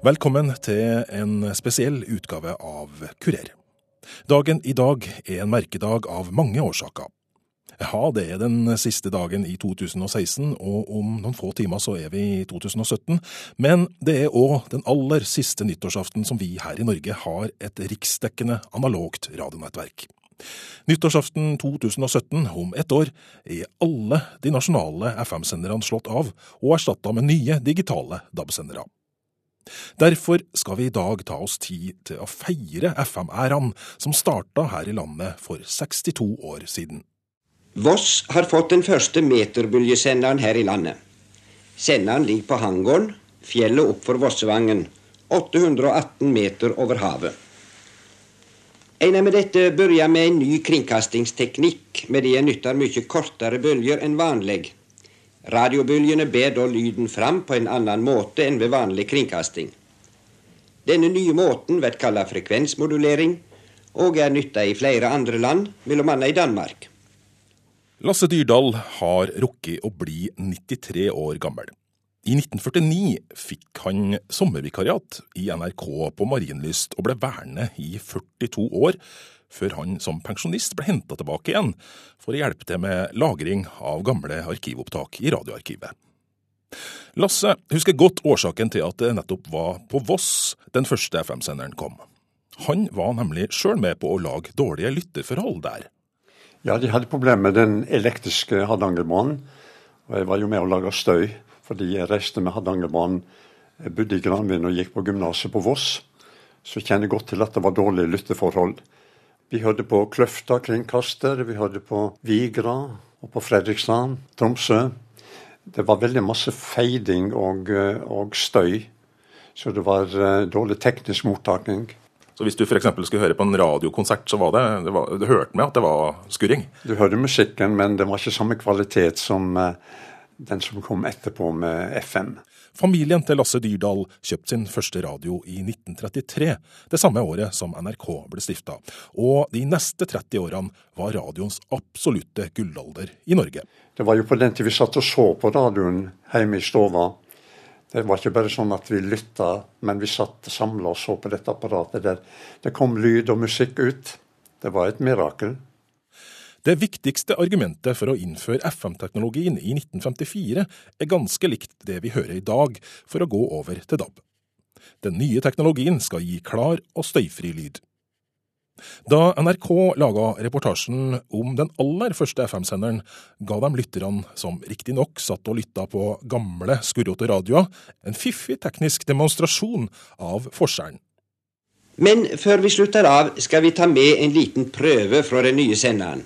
Velkommen til en spesiell utgave av Kurer. Dagen i dag er en merkedag av mange årsaker. Ja, det er den siste dagen i 2016, og om noen få timer så er vi i 2017. Men det er òg den aller siste nyttårsaften som vi her i Norge har et riksdekkende analogt radionettverk. Nyttårsaften 2017, om ett år, er alle de nasjonale FM-senderne slått av og erstatta med nye digitale DAB-sendere. Derfor skal vi i dag ta oss tid til å feire FM-æraen som starta her i landet for 62 år siden. Voss har fått den første meterbølgesenderen her i landet. Senderen ligger på Hangården, fjellet opp for Vossevangen, 818 meter over havet. En med dette begynner med en ny kringkastingsteknikk, med det en nytter mye kortere bølger enn vanlig. Radiobølgene ber da lyden fram på en annen måte enn ved vanlig kringkasting. Denne nye måten blir kalt frekvensmodulering, og er nytta i flere andre land, bl.a. i Danmark. Lasse Dyrdal har rukket å bli 93 år gammel. I 1949 fikk han sommervikariat i NRK på Marienlyst og ble værende i 42 år, før han som pensjonist ble henta tilbake igjen for å hjelpe til med lagring av gamle arkivopptak i radioarkivet. Lasse husker godt årsaken til at det nettopp var på Voss den første FM-senderen kom. Han var nemlig sjøl med på å lage dårlige lytterforhold der. Ja, de hadde problemer med den elektriske Hardangerbanen. Og jeg var jo med å lage støy, fordi jeg reiste med Hardangerbanen. Jeg bodde i Granvin og gikk på gymnaset på Voss. Så jeg kjenner godt til at det var dårlige lytteforhold. Vi hørte på Kløfta kringkaster, vi hørte på Vigra og på Fredrikstad, Tromsø. Det var veldig masse feiding og, eh, og støy, så det var uh, dårlig teknisk mottaking. Så hvis du f.eks. skulle høre på en radiokonsert, så var det, det var, du hørte med at det var skurring? Du hørte musikken, men det var ikke samme kvalitet som uh, den som kom etterpå med FM. Familien til Lasse Dyrdal kjøpte sin første radio i 1933, det samme året som NRK ble stifta. Og de neste 30 årene var radioens absolutte gullalder i Norge. Det var jo på den tid vi satt og så på radioen hjemme i stova. Det var ikke bare sånn at vi lytta, men vi satt samla og så på dette apparatet der det kom lyd og musikk ut. Det var et mirakel. Det viktigste argumentet for å innføre FM-teknologien i 1954 er ganske likt det vi hører i dag for å gå over til DAB. Den nye teknologien skal gi klar og støyfri lyd. Da NRK laga reportasjen om den aller første FM-senderen, ga de lytterne, som riktignok satt og lytta på gamle, skurrete radioer, en fiffig teknisk demonstrasjon av forskjellen. Men før vi slutter av, skal vi ta med en liten prøve fra den nye senderen.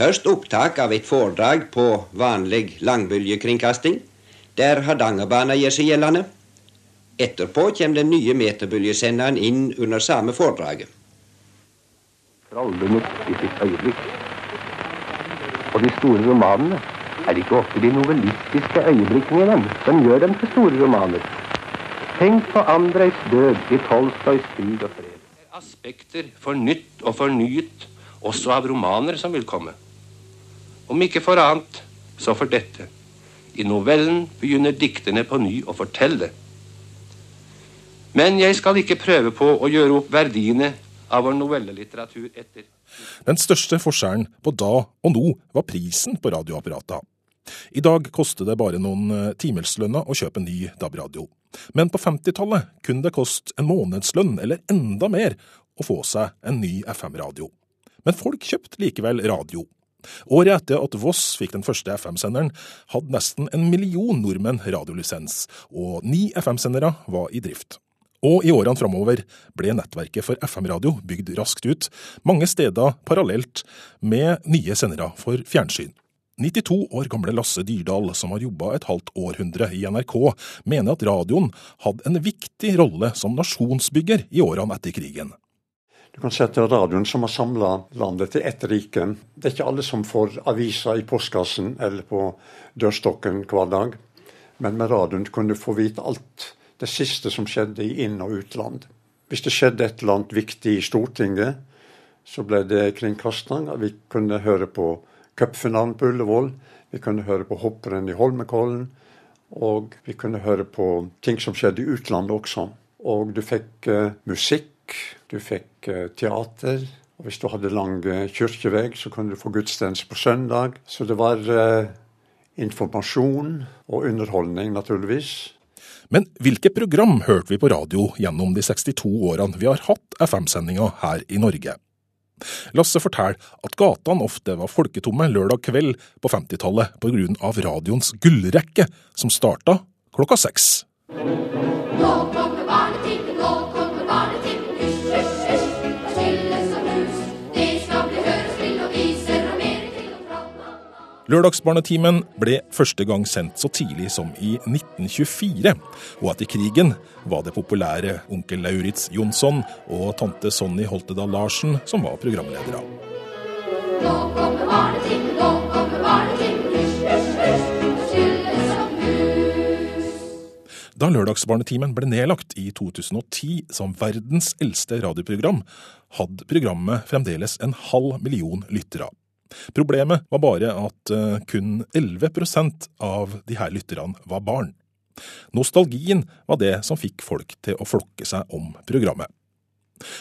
Først opptak av et foredrag på vanlig langbølgekringkasting, der Hardangerbanen gjør seg gjeldende. Etterpå kommer den nye meterbølgesenderen inn under samme foredraget. Trollbundet i sitt øyeblikk. Og de store romanene er det ikke ofte de novellistiske øyeblikkene i dem som gjør dem til store romaner. Tenk på Andrejs død i Tolstojs krig og fred. Aspekter for nytt og fornyet også av romaner som vil komme. Om ikke for annet, så for dette. I novellen begynner dikterne på ny å fortelle. Men jeg skal ikke prøve på å gjøre opp verdiene av vår novellelitteratur etter. Den største forskjellen på da og nå var prisen på radioapparata. I dag koster det bare noen eh, timelslønner å kjøpe en ny DAB-radio. Men på 50-tallet kunne det koste en månedslønn eller enda mer å få seg en ny FM-radio. Men folk kjøpte likevel radio. Året etter at Voss fikk den første FM-senderen, hadde nesten en million nordmenn radiolisens, og ni FM-sendere var i drift. Og i årene framover ble nettverket for FM-radio bygd raskt ut, mange steder parallelt med nye sendere for fjernsyn. 92 år gamle Lasse Dyrdal, som har jobba et halvt århundre i NRK, mener at radioen hadde en viktig rolle som nasjonsbygger i årene etter krigen. Du kan sette radioen som har samla landet til ett rike. Det er ikke alle som får aviser i postkassen eller på dørstokken hver dag. Men med radioen kunne du få vite alt det siste som skjedde i inn- og utland. Hvis det skjedde et eller annet viktig i Stortinget, så ble det kringkasting. Vi kunne høre på cupfinalen på Ullevål. Vi kunne høre på hopprenn i Holmenkollen. Og vi kunne høre på ting som skjedde i utlandet også. Og du fikk uh, musikk, du fikk uh, teater. Og hvis du hadde lang uh, kirkevei, så kunne du få gudstjeneste på søndag. Så det var informasjon og underholdning, naturligvis. Men hvilke program hørte vi på radio gjennom de 62 årene vi har hatt FM-sendinga her i Norge? Lasse forteller at gatene ofte var folketomme lørdag kveld på 50-tallet pga. radioens gullrekke, som starta klokka seks. Nå Lørdagsbarnetimen ble første gang sendt så tidlig som i 1924, og etter krigen var det populære onkel Lauritz Jonsson og tante Sonny Holtedal Larsen som var programledere. Nå kommer barnetimen, nå kommer barnetimen, hysj, hysj, hysj, stille som hus. Da Lørdagsbarnetimen ble nedlagt i 2010 som verdens eldste radioprogram, hadde programmet fremdeles en halv million lyttere. Problemet var bare at eh, kun 11% av de her lytterne var barn. Nostalgien var det som fikk folk til å flokke seg om programmet.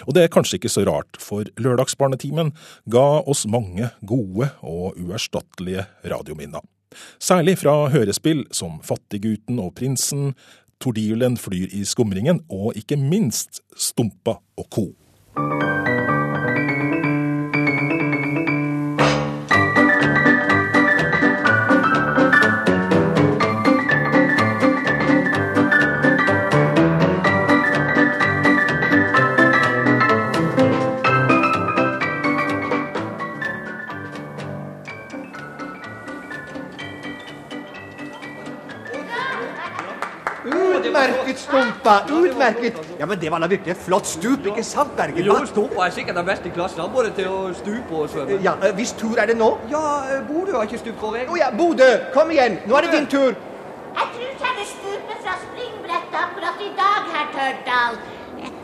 Og det er kanskje ikke så rart, for Lørdagsbarnetimen ga oss mange gode og uerstattelige radiominner. Særlig fra hørespill som Fattiggutten og Prinsen, Tordiulen flyr i skumringen og ikke minst Stumpa og co. Stumpa! Utmerket! Ja, men Det var da virkelig et flott stup, ikke sant, Bergen? Jo, Stumpa er sikkert den beste i klassen, både til å stupe og svømme. Ja, eh, Hvis tur er det nå? Ja, eh, Bodø har ikke stupt, tror jeg. Å ja, Bodø! Kom igjen! Nå er det din tur! Jeg tror ikke jeg vil stupe fra springbrettet akkurat i dag, herr Tørdal.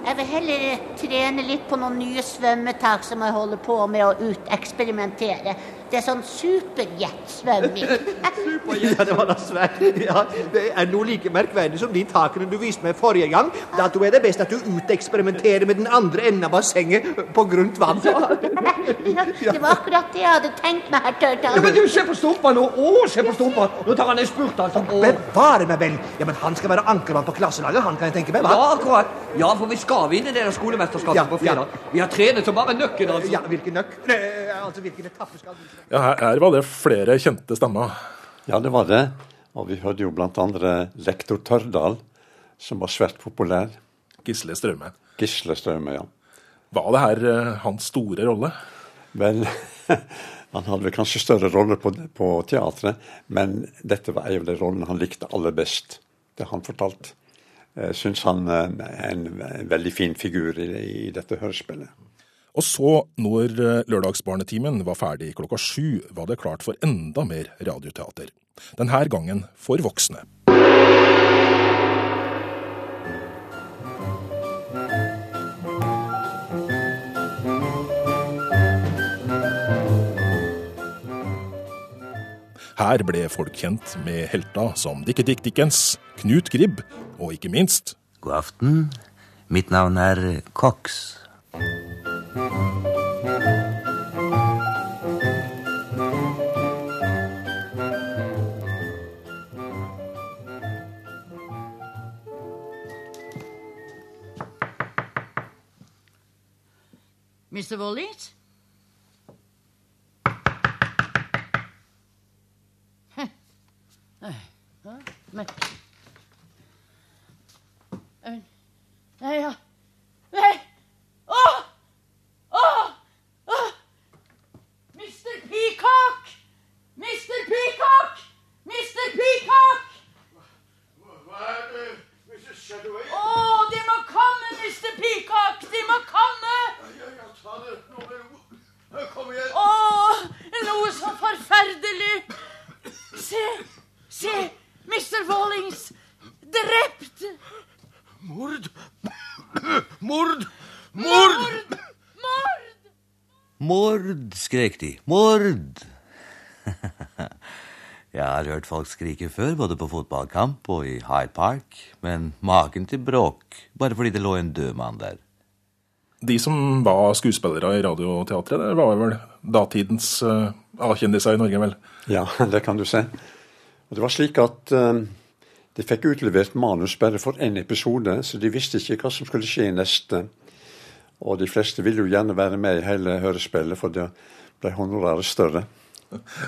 Jeg vil heller trene litt på noen nye svømmetak som jeg holder på med å uteksperimentere. Det er sånn superjetsvømming. ja, det var da svært. Ja, det er noe like merkverdig som de takene du viste meg forrige gang. Da tror jeg det er best at du uteksperimenterer med den andre enden av bassenget på grunt vann. ja, det var akkurat det jeg hadde tenkt meg, herr Tørtal. Ja, men du, se på stumpa nå! Å, se på stumpa! Nå tar han en spurt, altså. Bevare meg vel! Ja, men han skal være ankermann på klasselaget, han kan jeg tenke meg. hva? Ja, akkurat. Ja, for vi skal vinne det der skolemesterskapet ja, på fredag. Ja. Vi har trenet som bare nøkken, altså. Ja, hvilken nøkk? Altså, hvilken etappe skal vi ja, her, her, var det flere kjente stemmer. Ja, det var det. Og vi hørte jo bl.a. lektor Tørdal, som var svært populær. Gisle Straume. Gisle Straume, ja. Var det her uh, hans store rolle? Vel, han hadde vel kanskje større rolle på, på teatret, men dette var en av de rollene han likte aller best. Det han fortalte. Jeg syns han er en, en veldig fin figur i, i dette hørespillet. Og så, når eh, lørdagsbarnetimen var ferdig klokka sju, var det klart for enda mer radioteater. Denne gangen for voksne. Her ble folk kjent med helter som Dikke Dick Dickens, Knut Gribb og ikke minst God aften. Mitt navn er Cox. Mr. Wollings? Men Nei, ja. Nei! Å! Å! Å! Mr. Peacock! Mr. Peacock! Mr. Peacock! Hva er det, Mrs. Shadoway? Å, de må komme, Mr. Peacock! De må komme! Ja, ja, ta det nå med ro. Kom igjen. Å, noe så forferdelig! Se, se! Mr. Wallings! Drept! Mord! Mord! Mord! Mord! Skrek de. Mord! Jeg har hørt folk skrike før, både på fotballkamp og i Hyde Park, men maken til bråk, bare fordi det lå en død mann der. De som var skuespillere i Radioteatret, det var vel datidens uh, A-kjendiser i Norge, vel? Ja, det kan du se. Og det var slik at uh, de fikk utlevert manus bare for én episode, så de visste ikke hva som skulle skje i neste. Og de fleste ville jo gjerne være med i hele hørespillet, for da ble honoraret større.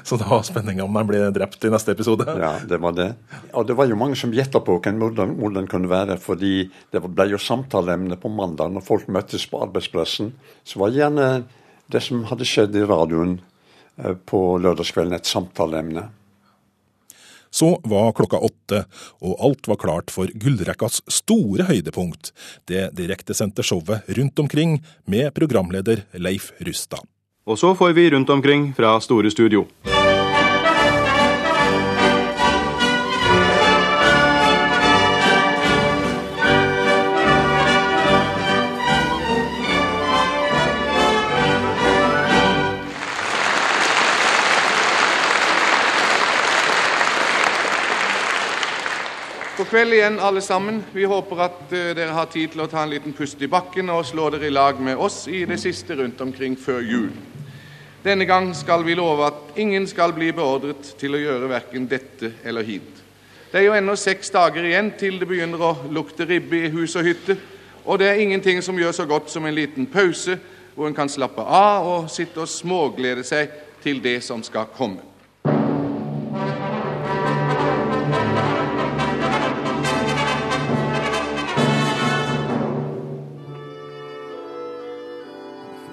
Så det var spenning om han ble drept i neste episode? Ja, det var det. Og det var jo mange som gjetta på hvem morderen kunne være, fordi det ble jo samtaleemne på mandag når folk møttes på arbeidsplassen. Så var gjerne det som hadde skjedd i radioen eh, på lørdagskvelden, et samtaleemne. Så var klokka åtte, og alt var klart for gullrekkas store høydepunkt, det direktesendte showet Rundt omkring med programleder Leif Rustad. Og så får vi rundt omkring fra Store Studio. God kveld igjen, alle sammen. Vi håper at uh, dere har tid til å ta en liten pust i bakken og slå dere i lag med oss i det siste rundt omkring før jul. Denne gang skal vi love at ingen skal bli beordret til å gjøre verken dette eller hit. Det er jo ennå seks dager igjen til det begynner å lukte ribbe i hus og hytte, og det er ingenting som gjør så godt som en liten pause hvor en kan slappe av og sitte og småglede seg til det som skal komme.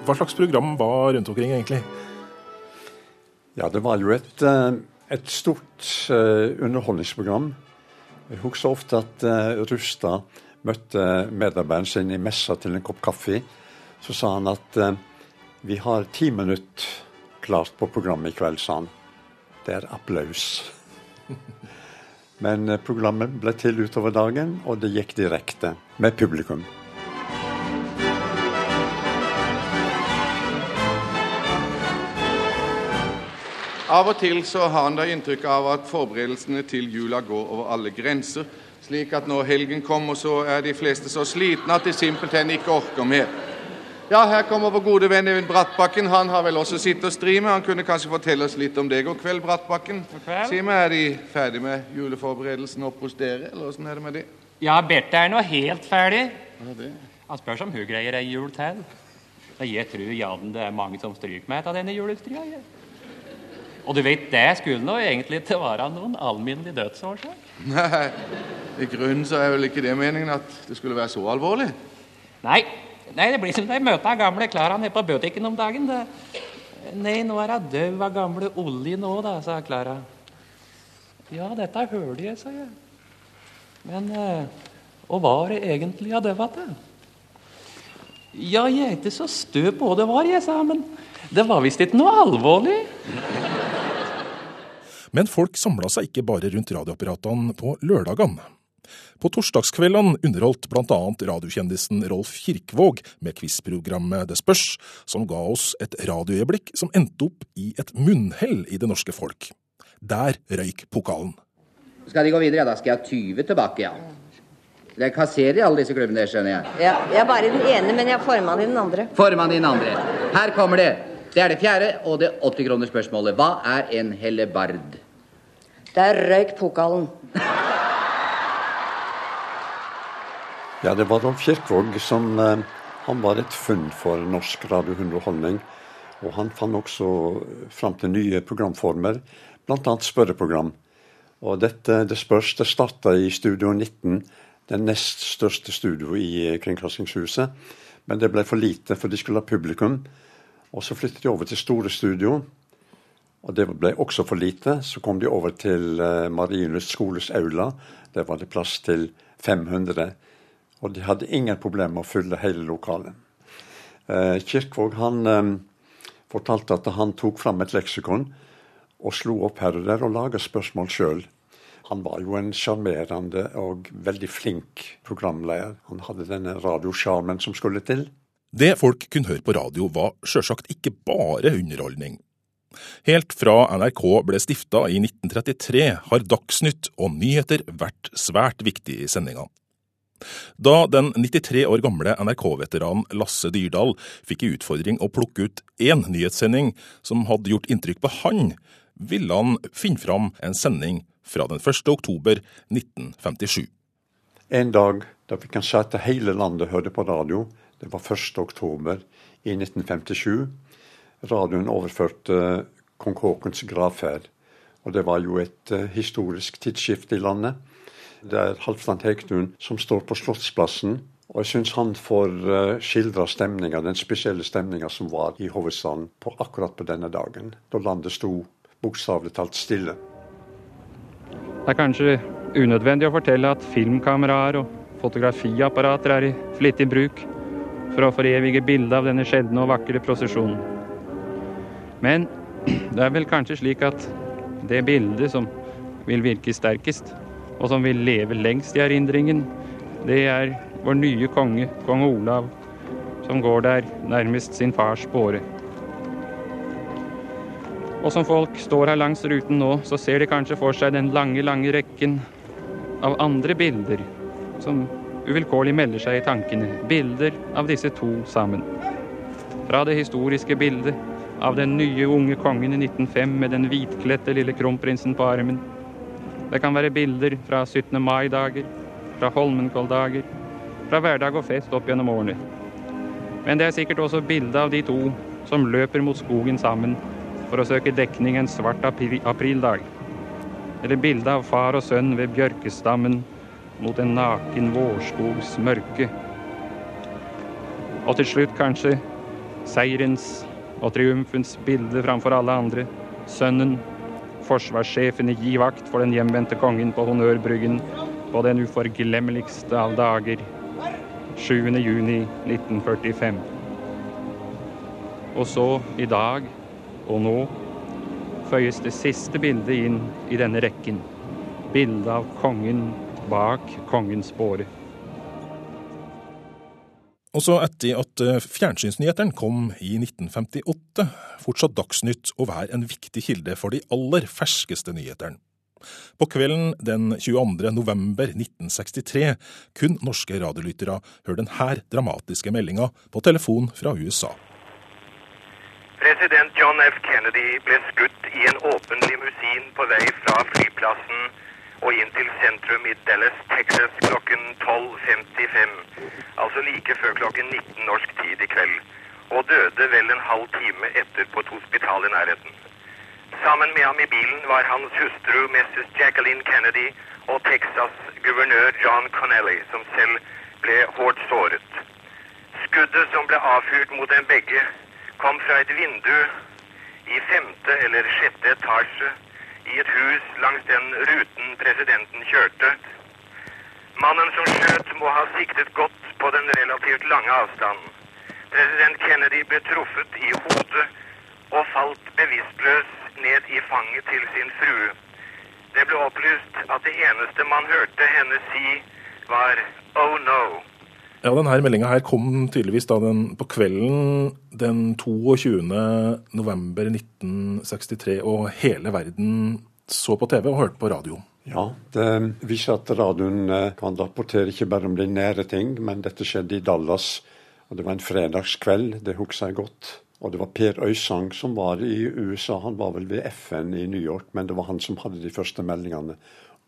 Hva slags program var rundt omkring, egentlig? Ja, det var jo et, eh, et stort uh, underholdningsprogram. Jeg husker ofte at uh, Rustad møtte medarbeideren sin i messa til en kopp kaffe. Så sa han at vi har ti minutter klart på programmet i kveld, sa han. Det er applaus. Men programmet ble til utover dagen, og det gikk direkte med publikum. Av og til så har han da inntrykk av at forberedelsene til jula går over alle grenser, slik at når helgen kommer, så er de fleste så slitne at de simpelthen ikke orker mer. Ja, her kommer vår gode venn Evin Brattbakken. Han har vel også sittet og stri med. Han kunne kanskje fortelle oss litt om det. God kveld, Brattbakken. God kveld. Si meg, Er de ferdig med juleforberedelsene oppe hos dere, eller åssen er det med det? Ja, Berthe er nå helt ferdig. Ja, det. Han spør om hun greier ei jul til. Jeg tror jaden det er mange som stryker meg av denne julestria. jeg. Og du vet, det skulle nå egentlig å være noen alminnelig dødsårsak. Nei, i grunnen så er vel ikke det meningen at det skulle være så alvorlig. Nei, nei det blir som de møter gamle Klara nede på butikken om dagen. Det, nei, nå er hun død av gamle Olli nå, da, sa Klara. Ja, dette hørte jeg, sa jeg. Men hva var det egentlig hun døde til? Ja, jeg er ikke så stø på det var, jeg, sa men det var visst ikke noe alvorlig. Men folk samla seg ikke bare rundt radioapparatene på lørdagene. På torsdagskveldene underholdt bl.a. radiokjendisen Rolf Kirkvåg med quizprogrammet Det spørs, som ga oss et radioøyeblikk som endte opp i et munnhell i det norske folk. Der røyk pokalen. Skal de gå videre, Ja, da skal jeg ha 20 tilbake, ja. Det er kasserer i alle disse klubbene, skjønner jeg. Ja, Jeg er bare i den ene, men jeg er formann i den andre. Formann i den andre. Her kommer det. Det er det fjerde og det 80 kroner spørsmålet. Hva er en hellebard? Der røyk pokalen. Ja, det var Rolf Kirkvaag som eh, Han var et funn for norsk radiounderholdning. Og han fant også fram til nye programformer, bl.a. spørreprogram. Og dette, Det spørs, det starta i Studio 19, det nest største studio i Kringkastingshuset. Men det ble for lite, for de skulle ha publikum. Og så flyttet de over til store studio. Og det ble også for lite. Så kom de over til uh, Marienlyst skoles aula. Der var det plass til 500. Og de hadde ingen problemer med å fylle hele lokalet. Uh, Kirkvåg han um, fortalte at han tok fram et leksikon og slo opp her og der og laga spørsmål sjøl. Han var jo en sjarmerende og veldig flink programleder. Han hadde denne radiosjarmen som skulle til. Det folk kunne høre på radio var sjølsagt ikke bare underholdning. Helt fra NRK ble stifta i 1933 har Dagsnytt og nyheter vært svært viktig i sendingene. Da den 93 år gamle NRK-veteranen Lasse Dyrdal fikk i utfordring å plukke ut én nyhetssending som hadde gjort inntrykk på han, ville han finne fram en sending fra den 1. oktober 1957. En dag da fikk han se at hele landet hørte på radio. Det var 1. oktober i 1957. Radioen overførte kong Haakons gravferd. Og det var jo et uh, historisk tidsskifte i landet. Det er Halvdan Hegtun som står på Slottsplassen. Og jeg syns han får uh, skildra stemninga, den spesielle stemninga som var i hovedstaden på akkurat på denne dagen. Da landet sto bokstavelig talt stille. Det er kanskje unødvendig å fortelle at filmkameraer og fotografiapparater er i flittig bruk for å forevige bildet av denne sjeldne og vakre prosesjonen. Men det er vel kanskje slik at det bildet som vil virke sterkest, og som vil leve lengst i erindringen, det er vår nye konge, kong Olav, som går der nærmest sin fars båre. Og som folk står her langs ruten nå, så ser de kanskje for seg den lange, lange rekken av andre bilder som uvilkårlig melder seg i tankene. Bilder av disse to sammen. Fra det historiske bildet av den nye unge kongen i 1905 med den hvitkledte lille kronprinsen på armen. Det kan være bilder fra 17. mai-dager, fra Holmenkolldager, fra hverdag og fest opp gjennom årene. Men det er sikkert også bilde av de to som løper mot skogen sammen for å søke dekning en svart aprildag. Eller bilde av far og sønn ved bjørkestammen mot en naken vårskogs mørke. Og til slutt kanskje seierens og triumfens bilde framfor alle andre. Sønnen, forsvarssjefen i Gi vakt for den hjemvendte kongen på Honnørbryggen på den uforglemmeligste av dager, 7. juni 1945. Og så, i dag og nå, føyes det siste bildet inn i denne rekken. Bildet av kongen bak kongens båre. Også etter at eh, fjernsynsnyhetene kom i 1958, fortsatt Dagsnytt å være en viktig kilde for de aller ferskeste nyhetene. På kvelden den 22. november 1963 kun norske radiolyttere høre denne dramatiske meldinga på telefon fra USA. President John F. Kennedy ble skutt i en åpen limousin på vei fra flyplassen og inn til sentrum i Dallas, Texas klokken 12.55, altså like før klokken 19 norsk tid i kveld, og døde vel en halv time etter på et hospital i nærheten. Sammen med ham i bilen var hans hustru Mrs. Jacqueline Kennedy og Texas guvernør John Connelly, som selv ble hardt såret. Skuddet som ble avfyrt mot dem begge, kom fra et vindu i femte eller sjette etasje i et hus langs den ruten presidenten kjørte. Mannen som skjøt, må ha siktet godt på den relativt lange avstanden. President Kennedy ble truffet i hodet og falt bevisstløs ned i fanget til sin frue. Det ble opplyst at det eneste man hørte henne si, var 'oh no'. Ja, denne meldinga her kom tydeligvis da den, på kvelden den 22. november 1963, og hele verden så på TV og hørte på radio. Ja, det viser at radioen eh, kan rapportere ikke bare om de nære ting, men dette skjedde i Dallas. Og det var en fredagskveld, det husker jeg godt. Og det var Per Øysang som var i USA, han var vel ved FN i New York, men det var han som hadde de første meldingene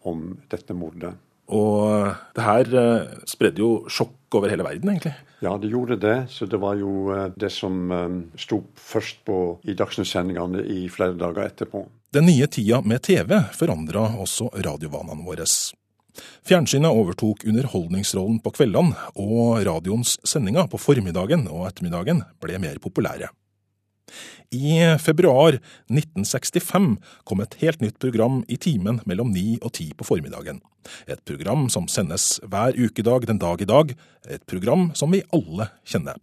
om dette mordet. Og det her eh, spredde jo sjokk over hele verden, egentlig. Ja, det gjorde det. Så det var jo eh, det som eh, sto først på i Dagsnytt-sendingene i flere dager etterpå. Den nye tida med TV forandra også radiovanene våre. Fjernsynet overtok underholdningsrollen på kveldene, og radioens sendinger på formiddagen og ettermiddagen ble mer populære. I februar 1965 kom et helt nytt program i timen mellom ni og ti på formiddagen. Et program som sendes hver ukedag den dag i dag, et program som vi alle kjenner.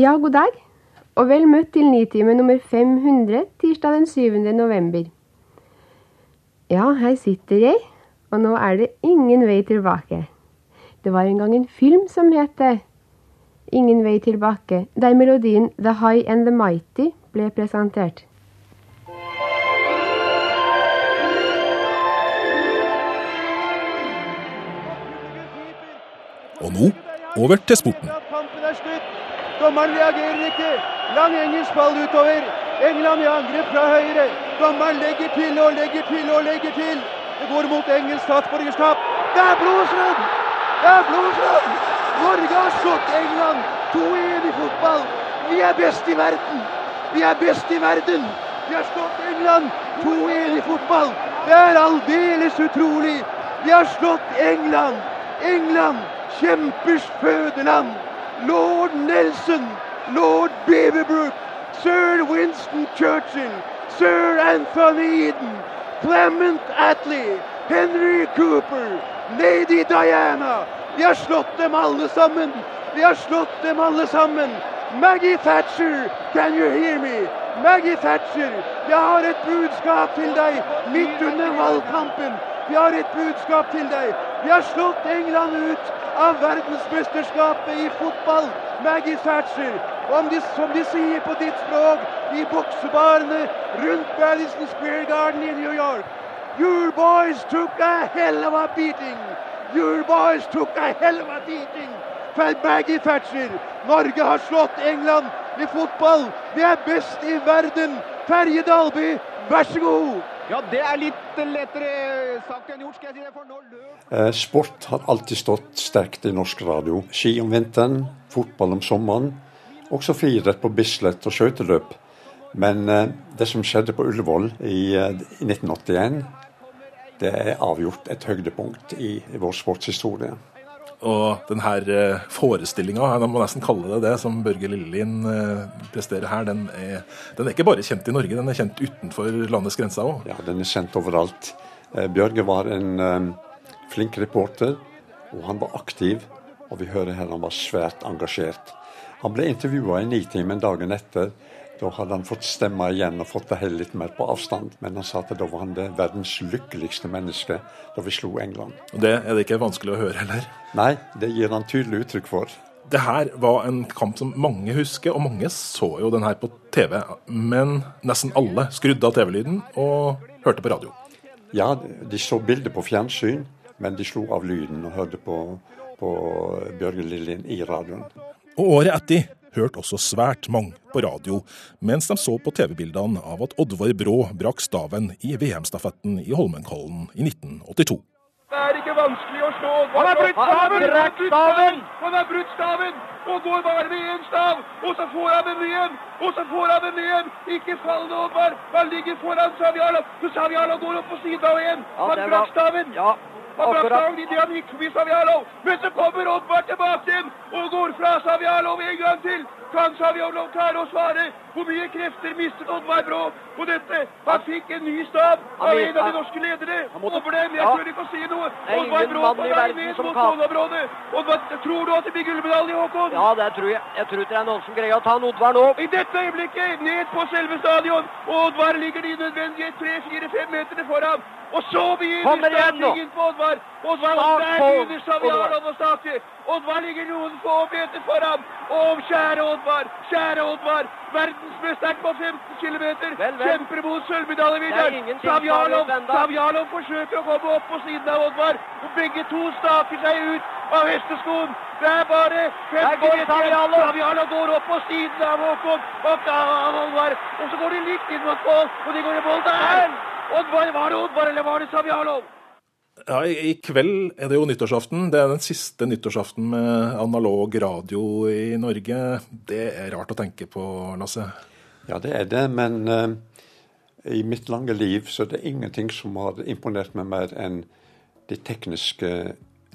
Ja, god dag, og vel møtt til Nitime nummer 500 tirsdag den 7. november. Ja, her sitter jeg, og nå er det ingen vei tilbake. Det var en gang en film som het. Ingen vei tilbake, der melodien The High and the Mighty ble presentert. Og nå over til sporten. Kampen er slutt. Dommeren reagerer ikke. Lang engelsk ball utover. England i angrep fra høyre. Dommeren legger til og legger til og legger til. Det går mot engelsk statsborgerskap. Det er blodsrød! Det er blodsrød! Norge har slått England 2-1 i fotball. Vi er best i verden. Vi er best i verden. Vi har slått England 2-1 i fotball. Det er aldeles utrolig. Vi har slått England. England, kjempers fødeland. Lord Nelson, lord Beaverbrook, sir Winston Churchill, sir Anthony Eden, Clement Attlee, Henry Cooper, lady Diana. Vi har slått dem alle sammen. Vi har slått dem alle sammen. Maggie Thatcher, can you hear me? Maggie Thatcher, jeg har et budskap til deg midt under valgkampen. Vi har et budskap til deg. Vi har slått England ut av verdensmesterskapet i fotball. Maggie Thatcher. Om de, som de sier på ditt språk, i boksebarene rundt Madison Square Garden i New York. Your boys took a hell of a beating. Your boys took a hell of a beating. For Maggie Thatcher. Norge har slått England i fotball. Vi er best i verden. Terje Dalby, vær så god. Ja, det er litt lettere sagt enn gjort, skal jeg si det. For nå løp Eh, Sport har alltid stått sterkt i norsk radio. Ski om vinteren, fotball om sommeren. Også friidrett på Bislett og skøyteløp. Men eh, det som skjedde på Ullevål i, eh, 1981, det er avgjort et høydepunkt i, i vår sportshistorie. Og denne forestillinga, man må nesten kalle det det, som Børge Lillelien eh, presterer her, den er, den er ikke bare kjent i Norge, den er kjent utenfor landets grenser òg. Ja, den er kjent overalt. Eh, Bjørge var en eh, flink reporter, og han var aktiv. Og vi hører her han var svært engasjert. Han ble intervjua i Nitimen dagen etter. Da hadde han fått stemme igjen og fått det hele litt mer på avstand. Men han sa at da var han det verdens lykkeligste menneske da vi slo England. Og det er det ikke vanskelig å høre heller. Nei, det gir han tydelig uttrykk for. Det her var en kamp som mange husker, og mange så jo den her på TV. Men nesten alle skrudde av TV-lyden og hørte på radio. Ja, de så bildet på fjernsyn, men de slo av lyden og hørte på, på Bjørge Lillien i radioen. Og året etter hørte også svært mange på radio, mens de så på TV-bildene av at Oddvar Brå brakk staven i VM-stafetten i Holmenkollen i 1982. Det er ikke vanskelig å slå. Han har brutt staven! Han har brutt staven! Han har brutt staven! Og går bare med én stav, og så får han den igjen! Og så får han den igjen! Ikke fall nå, Oddvar! Han ligger foran Savjala, Så Savialo går opp på siden av igjen. Han brakk staven! Ja, Han brakk akkurat. idet han gikk forbi Savialo. Men så kommer Oddvar tilbake igjen og går fra Savjalov en gang til. Kan Savjalov klare å svare? Hvor mye krefter mistet Oddvar Brå på dette? Han fikk en ny stav av en av de norske ledere. Over dem. Jeg tør ikke å si noe. Det er Oddvar Brå på vei ned mot kan. tror du at det blir gullmedalje, Håkon? Ja, det tror jeg. Jeg tror ikke det er noen som greier å ta han Oddvar nå. I dette øyeblikket ned på selve stadion. Oddvar ligger de nødvendige 3-4-5 meterne foran. Og så begynner Kommer startingen på Oddvar. Oddvar Start der begynner Saviano å starte. Oddvar ligger noen få meter foran. Og kjære Oddvar, kjære Oddvar. Verdensmesteren på 15 km. Kjemper mot sølvmedaljevinneren. Er. Savialov forsøker å komme opp på siden av Oddvar. Og begge to staker seg ut av hesteskoen. Det er bare Der 50 går meter igjen. Savialov går opp på siden av Håkon. Og Oddvar. Og så går de likt inn mot mål. Og de går i mål der. Oddvar, var det Oddvar, eller var det Savialov? Ja, i, I kveld er det jo nyttårsaften. Det er den siste nyttårsaften med analog radio i Norge. Det er rart å tenke på, Lasse. Ja, det er det, men uh, i mitt lange liv så er det ingenting som har imponert meg mer enn de tekniske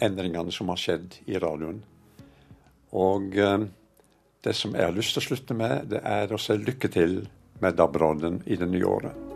endringene som har skjedd i radioen. Og uh, det som jeg har lyst til å slutte med, det er å si lykke til med DAB-radioen i det nye året.